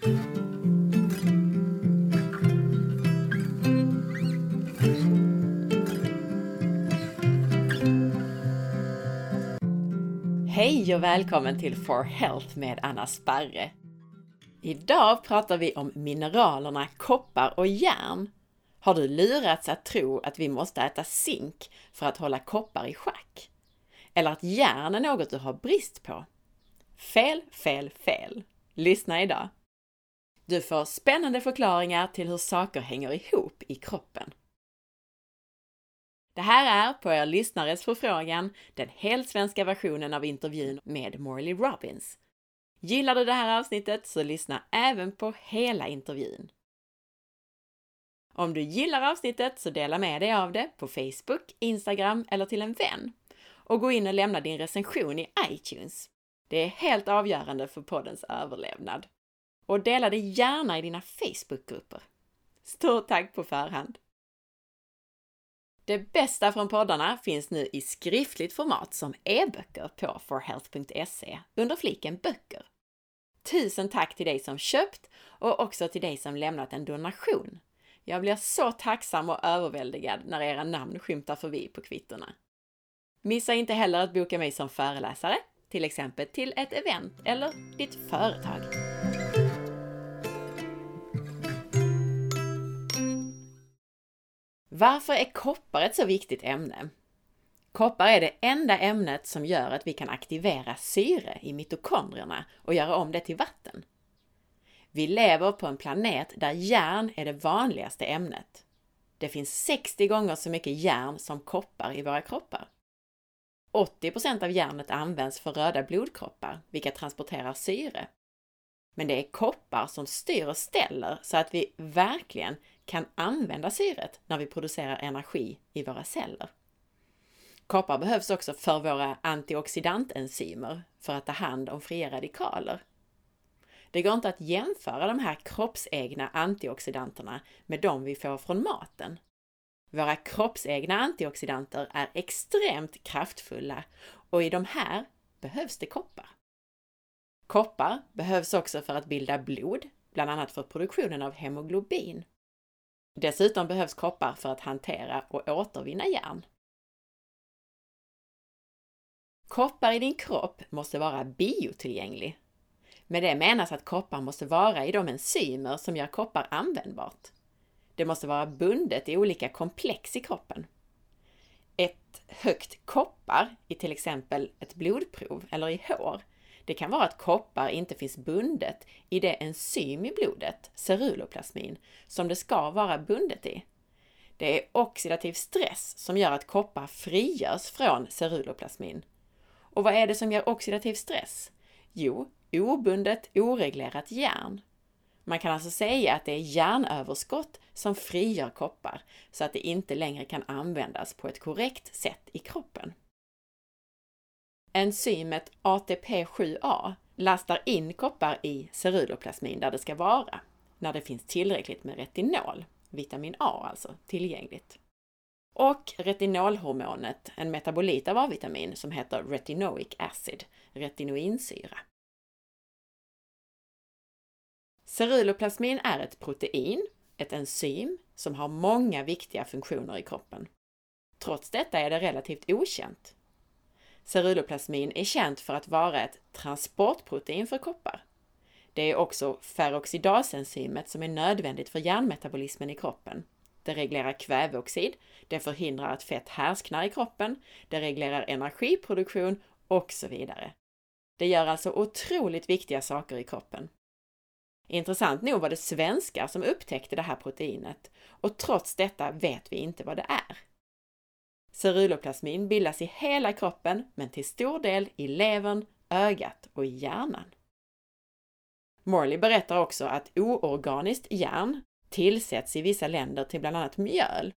Hej och välkommen till For Health med Anna Sparre. Idag pratar vi om mineralerna koppar och järn. Har du lurats att tro att vi måste äta zink för att hålla koppar i schack? Eller att järn är något du har brist på? Fel, fel, fel! Lyssna idag! Du får spännande förklaringar till hur saker hänger ihop i kroppen. Det här är, på er lyssnares förfrågan, den helt svenska versionen av intervjun med Morley Robbins. Gillar du det här avsnittet så lyssna även på hela intervjun. Om du gillar avsnittet så dela med dig av det på Facebook, Instagram eller till en vän. Och gå in och lämna din recension i iTunes. Det är helt avgörande för poddens överlevnad. Och dela det gärna i dina Facebookgrupper. Stort tack på förhand! Det bästa från poddarna finns nu i skriftligt format som e-böcker på forhealth.se under fliken böcker. Tusen tack till dig som köpt och också till dig som lämnat en donation. Jag blir så tacksam och överväldigad när era namn skymtar förbi på kvittorna. Missa inte heller att boka mig som föreläsare, till exempel till ett event eller ditt företag. Varför är koppar ett så viktigt ämne? Koppar är det enda ämnet som gör att vi kan aktivera syre i mitokondrierna och göra om det till vatten. Vi lever på en planet där järn är det vanligaste ämnet. Det finns 60 gånger så mycket järn som koppar i våra kroppar. 80% av järnet används för röda blodkroppar, vilka transporterar syre. Men det är koppar som styr och ställer så att vi verkligen kan använda syret när vi producerar energi i våra celler. Koppar behövs också för våra antioxidantenzymer för att ta hand om fria radikaler. Det går inte att jämföra de här kroppsegna antioxidanterna med de vi får från maten. Våra kroppsegna antioxidanter är extremt kraftfulla och i de här behövs det koppar. Koppar behövs också för att bilda blod, bland annat för produktionen av hemoglobin. Dessutom behövs koppar för att hantera och återvinna järn. Koppar i din kropp måste vara biotillgänglig. Med det menas att koppar måste vara i de enzymer som gör koppar användbart. Det måste vara bundet i olika komplex i kroppen. Ett högt koppar i till exempel ett blodprov eller i hår det kan vara att koppar inte finns bundet i det enzym i blodet, ceruloplasmin, som det ska vara bundet i. Det är oxidativ stress som gör att koppar frigörs från ceruloplasmin. Och vad är det som ger oxidativ stress? Jo, obundet, oreglerat järn. Man kan alltså säga att det är järnöverskott som frigör koppar så att det inte längre kan användas på ett korrekt sätt i kroppen. Enzymet ATP7A lastar in koppar i ceruloplasmin där det ska vara, när det finns tillräckligt med retinol, vitamin A alltså, tillgängligt. Och retinolhormonet, en metabolit av A-vitamin som heter retinoic acid, retinoinsyra. Ceruloplasmin är ett protein, ett enzym, som har många viktiga funktioner i kroppen. Trots detta är det relativt okänt Ceruloplasmin är känt för att vara ett transportprotein för koppar. Det är också ferroxidasenzymet som är nödvändigt för järnmetabolismen i kroppen. Det reglerar kväveoxid, det förhindrar att fett härsknar i kroppen, det reglerar energiproduktion och så vidare. Det gör alltså otroligt viktiga saker i kroppen. Intressant nog var det svenskar som upptäckte det här proteinet och trots detta vet vi inte vad det är. Ceruloplasmin bildas i hela kroppen, men till stor del i levern, ögat och i hjärnan. Morley berättar också att oorganiskt järn tillsätts i vissa länder till bland annat mjöl.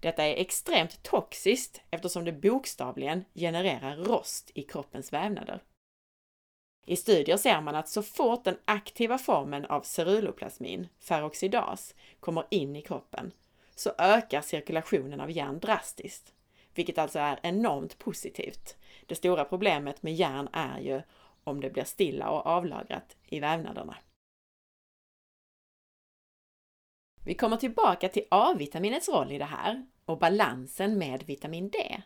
Detta är extremt toxiskt eftersom det bokstavligen genererar rost i kroppens vävnader. I studier ser man att så fort den aktiva formen av ceruloplasmin, ferroxidas, kommer in i kroppen så ökar cirkulationen av järn drastiskt, vilket alltså är enormt positivt. Det stora problemet med järn är ju om det blir stilla och avlagrat i vävnaderna. Vi kommer tillbaka till A-vitaminets roll i det här och balansen med vitamin D.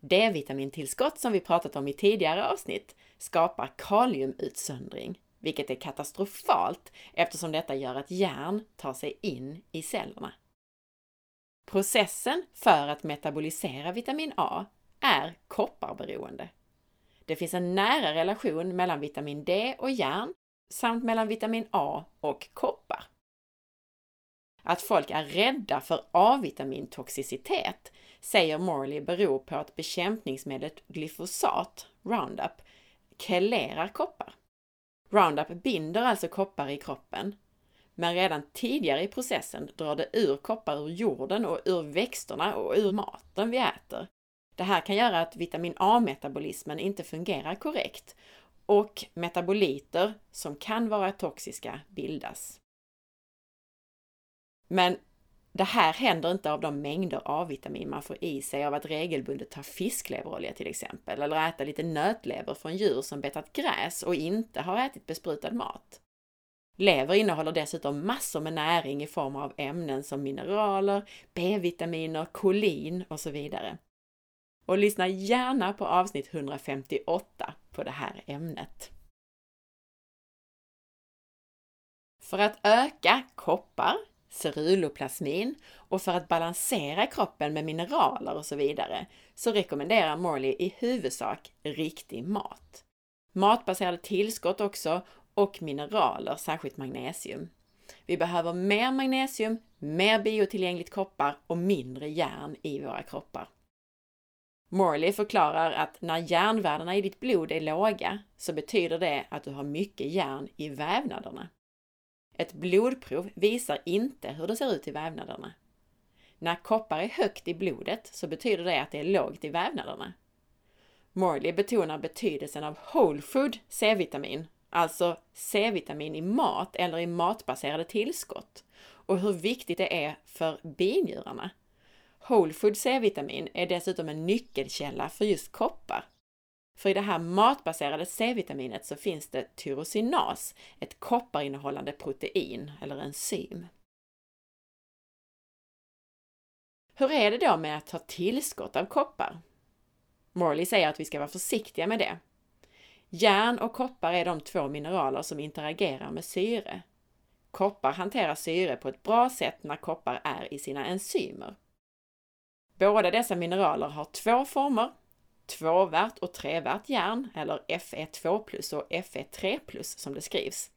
D-vitamintillskott som vi pratat om i tidigare avsnitt skapar kaliumutsöndring, vilket är katastrofalt eftersom detta gör att järn tar sig in i cellerna. Processen för att metabolisera vitamin A är kopparberoende. Det finns en nära relation mellan vitamin D och järn samt mellan vitamin A och koppar. Att folk är rädda för A-vitamintoxicitet säger Morley beror på att bekämpningsmedlet glyfosat, Roundup, kelerar koppar. Roundup binder alltså koppar i kroppen, men redan tidigare i processen drar det ur koppar ur jorden och ur växterna och ur maten vi äter. Det här kan göra att vitamin A-metabolismen inte fungerar korrekt och metaboliter som kan vara toxiska bildas. Men det här händer inte av de mängder A-vitamin man får i sig av att regelbundet ta fiskleverolja till exempel, eller äta lite nötlever från djur som betat gräs och inte har ätit besprutad mat. Lever innehåller dessutom massor med näring i form av ämnen som mineraler, B-vitaminer, kolin och så vidare. Och lyssna gärna på avsnitt 158 på det här ämnet. För att öka koppar ceruloplasmin och för att balansera kroppen med mineraler och så vidare så rekommenderar Morley i huvudsak riktig mat. Matbaserade tillskott också och mineraler, särskilt magnesium. Vi behöver mer magnesium, mer biotillgängligt koppar och mindre järn i våra kroppar. Morley förklarar att när järnvärdena i ditt blod är låga så betyder det att du har mycket järn i vävnaderna. Ett blodprov visar inte hur det ser ut i vävnaderna. När koppar är högt i blodet så betyder det att det är lågt i vävnaderna. Morley betonar betydelsen av whole food C-vitamin, alltså C-vitamin i mat eller i matbaserade tillskott, och hur viktigt det är för binjurarna. Whole food C-vitamin är dessutom en nyckelkälla för just koppar. För i det här matbaserade C-vitaminet så finns det tyrosinas, ett kopparinnehållande protein eller enzym. Hur är det då med att ta tillskott av koppar? Morley säger att vi ska vara försiktiga med det. Järn och koppar är de två mineraler som interagerar med syre. Koppar hanterar syre på ett bra sätt när koppar är i sina enzymer. Båda dessa mineraler har två former, tvåvärt och trevärt järn, eller Fe2 plus och Fe3 plus som det skrivs.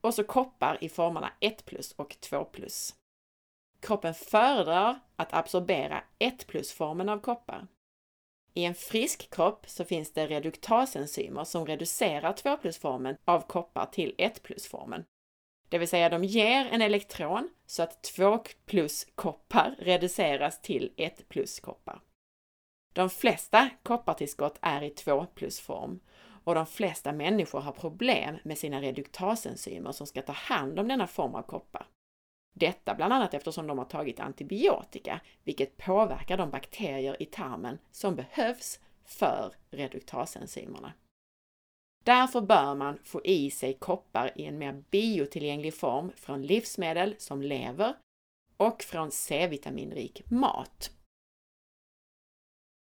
Och så koppar i formerna 1 plus och 2 plus. Kroppen föredrar att absorbera 1 plus-formen av koppar. I en frisk kropp så finns det reduktasenzymer som reducerar 2+, formen av koppar till 1+, formen. Det vill säga de ger en elektron så att 2 plus koppar reduceras till 1 plus koppar. De flesta koppartillskott är i 2+, form och de flesta människor har problem med sina reduktasenzymer som ska ta hand om denna form av koppar. Detta bland annat eftersom de har tagit antibiotika, vilket påverkar de bakterier i tarmen som behövs för reduktasenzymerna. Därför bör man få i sig koppar i en mer biotillgänglig form från livsmedel som lever och från C-vitaminrik mat.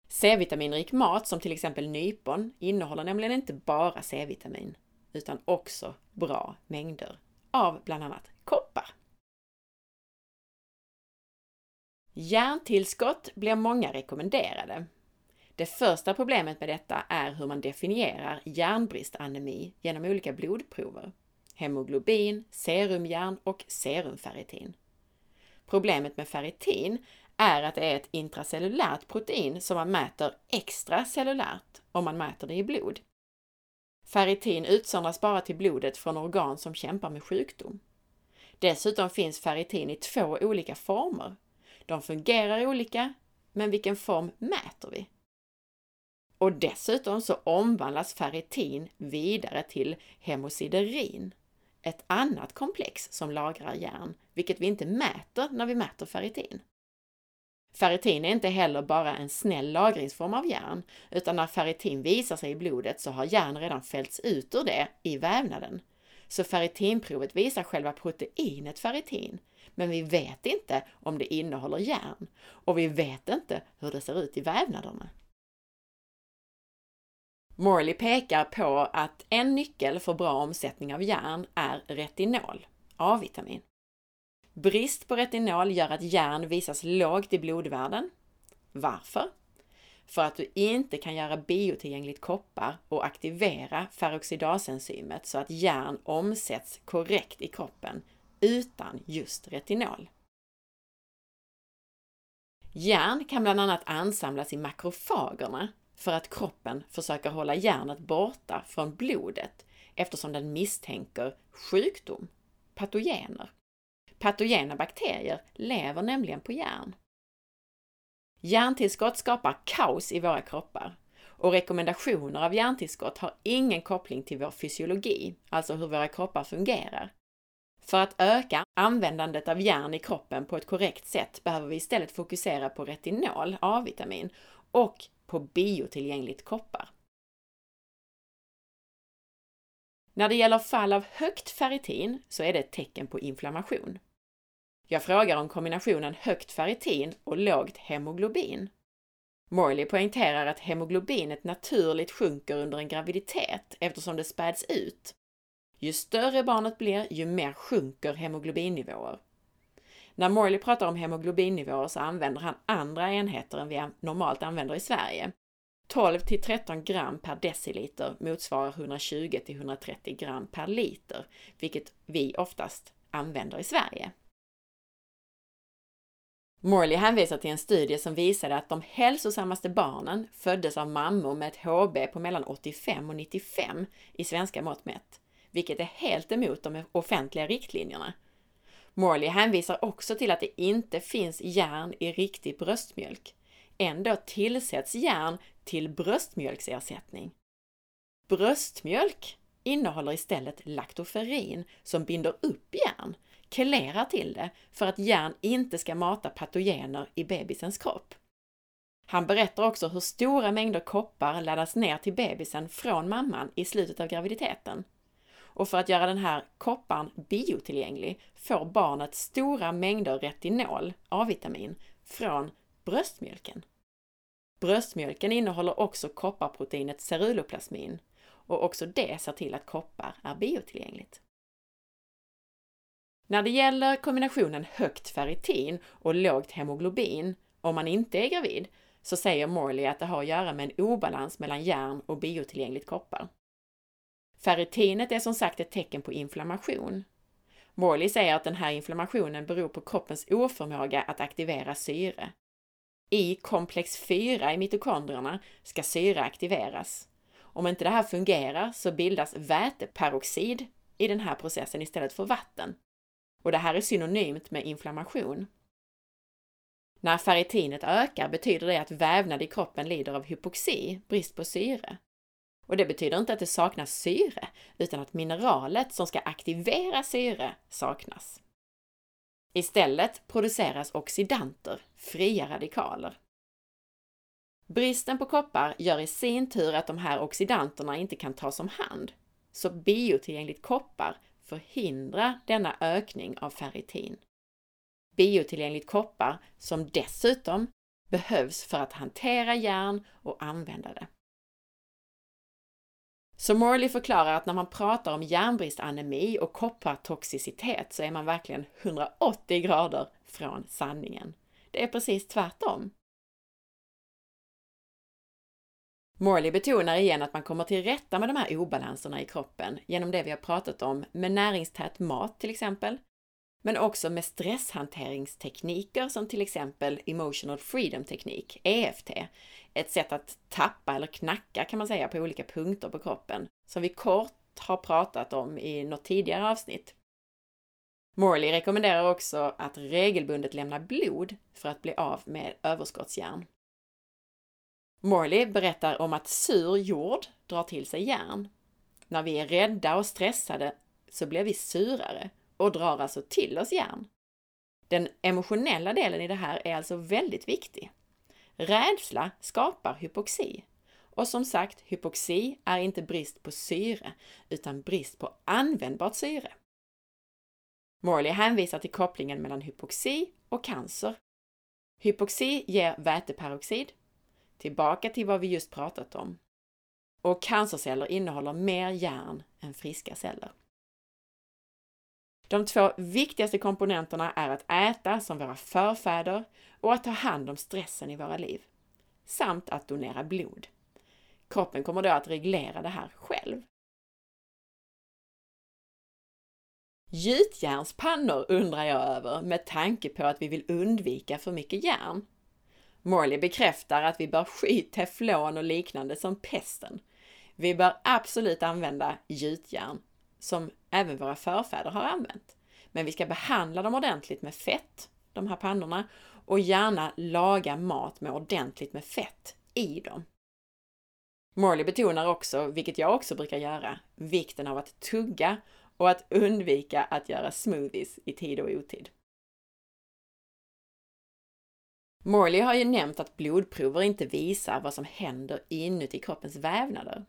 C-vitaminrik mat som till exempel nypon innehåller nämligen inte bara C-vitamin utan också bra mängder av bland annat koppar. Järntillskott blir många rekommenderade. Det första problemet med detta är hur man definierar järnbristanemi genom olika blodprover. Hemoglobin, serumjärn och serumferritin. Problemet med ferritin är att det är ett intracellulärt protein som man mäter extracellulärt om man mäter det i blod. Ferritin utsöndras bara till blodet från organ som kämpar med sjukdom. Dessutom finns ferritin i två olika former. De fungerar olika, men vilken form mäter vi? Och dessutom så omvandlas ferritin vidare till hemosiderin, ett annat komplex som lagrar järn, vilket vi inte mäter när vi mäter ferritin. Ferritin är inte heller bara en snäll lagringsform av järn, utan när ferritin visar sig i blodet så har järn redan fällts ut ur det i vävnaden. så ferritinprovet visar själva proteinet ferritin, men vi vet inte om det innehåller järn och vi vet inte hur det ser ut i vävnaderna. Morley pekar på att en nyckel för bra omsättning av järn är retinol, A-vitamin. Brist på retinol gör att järn visas lågt i blodvärden. Varför? För att du inte kan göra biotillgängligt koppar och aktivera ferroxidasenzymet så att järn omsätts korrekt i kroppen utan just retinol. Järn kan bland annat ansamlas i makrofagerna för att kroppen försöker hålla järnet borta från blodet eftersom den misstänker sjukdom, patogener. Patogena bakterier lever nämligen på järn. Järntillskott skapar kaos i våra kroppar och rekommendationer av järntillskott har ingen koppling till vår fysiologi, alltså hur våra kroppar fungerar. För att öka användandet av järn i kroppen på ett korrekt sätt behöver vi istället fokusera på retinol, A-vitamin, och på biotillgängligt koppar. När det gäller fall av högt ferritin så är det ett tecken på inflammation. Jag frågar om kombinationen högt ferritin och lågt hemoglobin. Morley poängterar att hemoglobinet naturligt sjunker under en graviditet eftersom det späds ut. Ju större barnet blir, ju mer sjunker hemoglobinnivåer. När Morley pratar om hemoglobinnivåer så använder han andra enheter än vi normalt använder i Sverige. 12 till 13 gram per deciliter motsvarar 120 till 130 gram per liter, vilket vi oftast använder i Sverige. Morley hänvisar till en studie som visade att de hälsosammaste barnen föddes av mammor med ett HB på mellan 85 och 95 i svenska mått mätt, vilket är helt emot de offentliga riktlinjerna. Morley hänvisar också till att det inte finns järn i riktig bröstmjölk. Ändå tillsätts järn till bröstmjölksersättning. Bröstmjölk innehåller istället laktoferin som binder upp järn, kelerar till det för att järn inte ska mata patogener i bebisens kropp. Han berättar också hur stora mängder koppar laddas ner till bebisen från mamman i slutet av graviditeten. Och för att göra den här kopparn biotillgänglig får barnet stora mängder retinol, A-vitamin, från bröstmjölken. Bröstmjölken innehåller också kopparproteinet ceruloplasmin och också det ser till att koppar är biotillgängligt. När det gäller kombinationen högt ferritin och lågt hemoglobin om man inte är gravid så säger Morley att det har att göra med en obalans mellan järn och biotillgängligt koppar. Ferritinet är som sagt ett tecken på inflammation. Morley säger att den här inflammationen beror på kroppens oförmåga att aktivera syre. I komplex 4 i mitokondrierna ska syre aktiveras. Om inte det här fungerar så bildas väteperoxid i den här processen istället för vatten. Och det här är synonymt med inflammation. När ferritinet ökar betyder det att vävnad i kroppen lider av hypoxi, brist på syre. Och det betyder inte att det saknas syre, utan att mineralet som ska aktivera syre saknas. Istället produceras oxidanter, fria radikaler. Bristen på koppar gör i sin tur att de här oxidanterna inte kan tas om hand, så biotillgängligt koppar förhindrar denna ökning av ferritin. Biotillgängligt koppar som dessutom behövs för att hantera järn och använda det. Så Morley förklarar att när man pratar om järnbristanemi och koppartoxicitet så är man verkligen 180 grader från sanningen. Det är precis tvärtom. Morley betonar igen att man kommer till rätta med de här obalanserna i kroppen genom det vi har pratat om med näringstät mat till exempel, men också med stresshanteringstekniker som till exempel Emotional Freedom Teknik, EFT, ett sätt att tappa eller knacka kan man säga på olika punkter på kroppen, som vi kort har pratat om i något tidigare avsnitt. Morley rekommenderar också att regelbundet lämna blod för att bli av med överskottsjärn. Morley berättar om att sur jord drar till sig järn. När vi är rädda och stressade så blir vi surare och drar alltså till oss järn. Den emotionella delen i det här är alltså väldigt viktig. Rädsla skapar hypoxi Och som sagt, hypoxi är inte brist på syre, utan brist på användbart syre. Morley hänvisar till kopplingen mellan hypoxi och cancer. Hypoxi ger väteperoxid, tillbaka till vad vi just pratat om. Och cancerceller innehåller mer järn än friska celler. De två viktigaste komponenterna är att äta som våra förfäder och att ta hand om stressen i våra liv. Samt att donera blod. Kroppen kommer då att reglera det här själv. Gjutjärnspannor undrar jag över med tanke på att vi vill undvika för mycket järn. Morley bekräftar att vi bör sky teflon och liknande som pesten. Vi bör absolut använda gjutjärn, som även våra förfäder har använt. Men vi ska behandla dem ordentligt med fett, de här pannorna, och gärna laga mat med ordentligt med fett i dem. Morley betonar också, vilket jag också brukar göra, vikten av att tugga och att undvika att göra smoothies i tid och otid. Morley har ju nämnt att blodprover inte visar vad som händer inuti kroppens vävnader.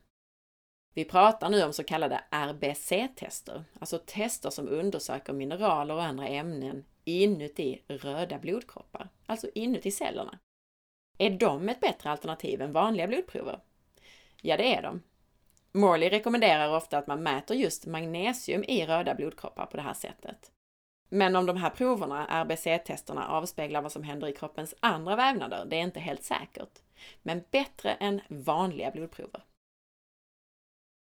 Vi pratar nu om så kallade RBC-tester, alltså tester som undersöker mineraler och andra ämnen inuti röda blodkroppar, alltså inuti cellerna. Är de ett bättre alternativ än vanliga blodprover? Ja, det är de. Morley rekommenderar ofta att man mäter just magnesium i röda blodkroppar på det här sättet. Men om de här proverna, RBC-testerna, avspeglar vad som händer i kroppens andra vävnader, det är inte helt säkert. Men bättre än vanliga blodprover.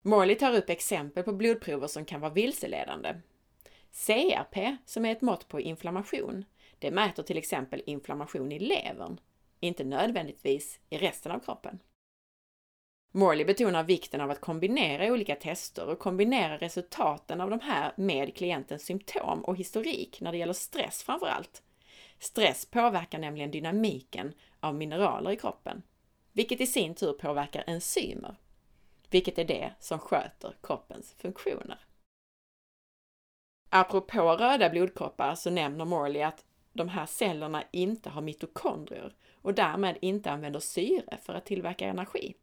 Morley tar upp exempel på blodprover som kan vara vilseledande. CRP, som är ett mått på inflammation, det mäter till exempel inflammation i levern, inte nödvändigtvis i resten av kroppen. Morley betonar vikten av att kombinera olika tester och kombinera resultaten av de här med klientens symptom och historik när det gäller stress framför allt. Stress påverkar nämligen dynamiken av mineraler i kroppen, vilket i sin tur påverkar enzymer, vilket är det som sköter kroppens funktioner. Apropå röda blodkroppar så nämner Morley att de här cellerna inte har mitokondrier och därmed inte använder syre för att tillverka energi.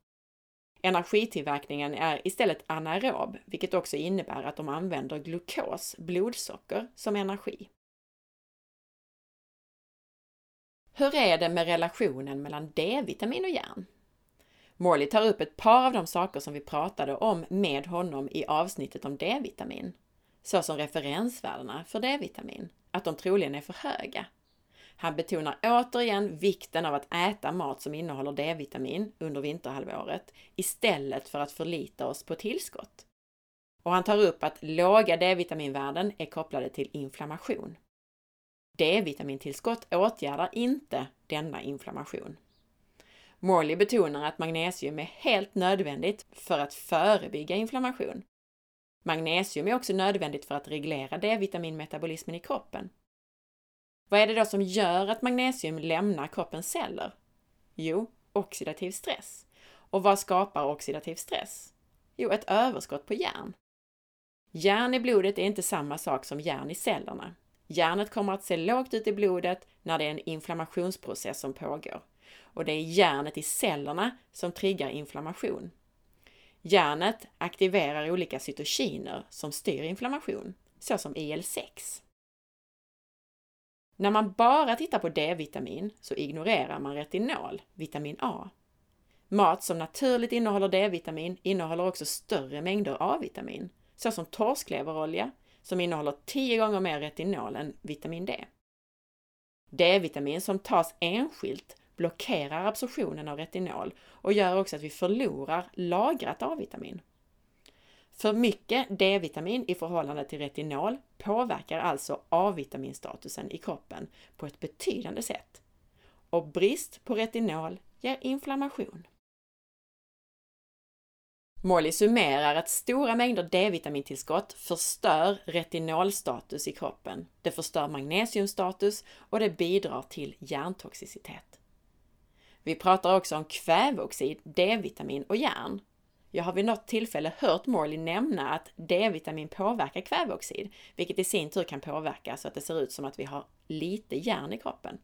Energitillverkningen är istället anaerob, vilket också innebär att de använder glukos, blodsocker, som energi. Hur är det med relationen mellan D-vitamin och järn? Morley tar upp ett par av de saker som vi pratade om med honom i avsnittet om D-vitamin, såsom referensvärdena för D-vitamin, att de troligen är för höga han betonar återigen vikten av att äta mat som innehåller D-vitamin under vinterhalvåret istället för att förlita oss på tillskott. Och han tar upp att låga D-vitaminvärden är kopplade till inflammation. D-vitamintillskott åtgärdar inte denna inflammation. Morley betonar att magnesium är helt nödvändigt för att förebygga inflammation. Magnesium är också nödvändigt för att reglera D-vitaminmetabolismen i kroppen vad är det då som gör att magnesium lämnar kroppens celler? Jo, oxidativ stress. Och vad skapar oxidativ stress? Jo, ett överskott på järn. Järn i blodet är inte samma sak som järn i cellerna. Järnet kommer att se lågt ut i blodet när det är en inflammationsprocess som pågår. Och det är järnet i cellerna som triggar inflammation. Järnet aktiverar olika cytokiner som styr inflammation, såsom IL-6. När man bara tittar på D-vitamin så ignorerar man retinol, vitamin A. Mat som naturligt innehåller D-vitamin innehåller också större mängder A-vitamin, såsom torskleverolja som innehåller 10 gånger mer retinol än vitamin D. D-vitamin som tas enskilt blockerar absorptionen av retinol och gör också att vi förlorar lagrat A-vitamin. För mycket D-vitamin i förhållande till retinol påverkar alltså A-vitaminstatusen i kroppen på ett betydande sätt. Och brist på retinol ger inflammation. Molly summerar att stora mängder D-vitamintillskott förstör retinolstatus i kroppen. Det förstör magnesiumstatus och det bidrar till hjärntoxicitet. Vi pratar också om kväveoxid, D-vitamin och järn jag har vid något tillfälle hört Morley nämna att D-vitamin påverkar kväveoxid, vilket i sin tur kan påverka så att det ser ut som att vi har lite järn i kroppen.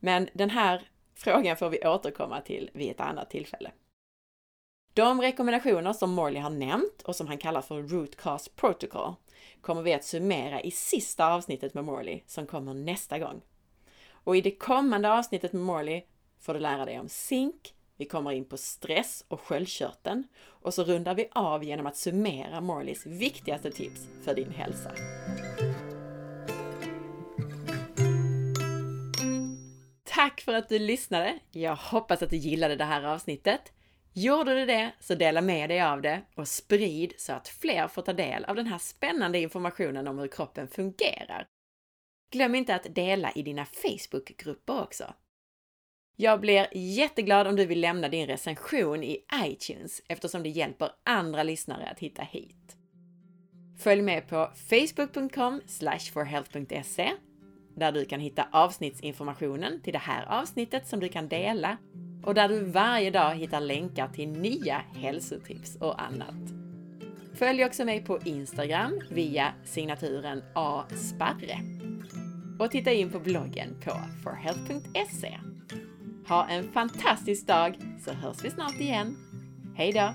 Men den här frågan får vi återkomma till vid ett annat tillfälle. De rekommendationer som Morley har nämnt och som han kallar för Root Cause Protocol kommer vi att summera i sista avsnittet med Morley som kommer nästa gång. Och i det kommande avsnittet med Morley får du lära dig om zink, vi kommer in på stress och sköldkörteln och så rundar vi av genom att summera Morleys viktigaste tips för din hälsa. Tack för att du lyssnade! Jag hoppas att du gillade det här avsnittet. Gjorde du det, så dela med dig av det och sprid så att fler får ta del av den här spännande informationen om hur kroppen fungerar. Glöm inte att dela i dina Facebookgrupper också. Jag blir jätteglad om du vill lämna din recension i iTunes eftersom det hjälper andra lyssnare att hitta hit. Följ med på facebook.com forhealth.se där du kan hitta avsnittsinformationen till det här avsnittet som du kan dela och där du varje dag hittar länkar till nya hälsotips och annat. Följ också mig på Instagram via signaturen asparre och titta in på bloggen på forhealth.se. Ha en fantastisk dag så hörs vi snart igen. Hejdå!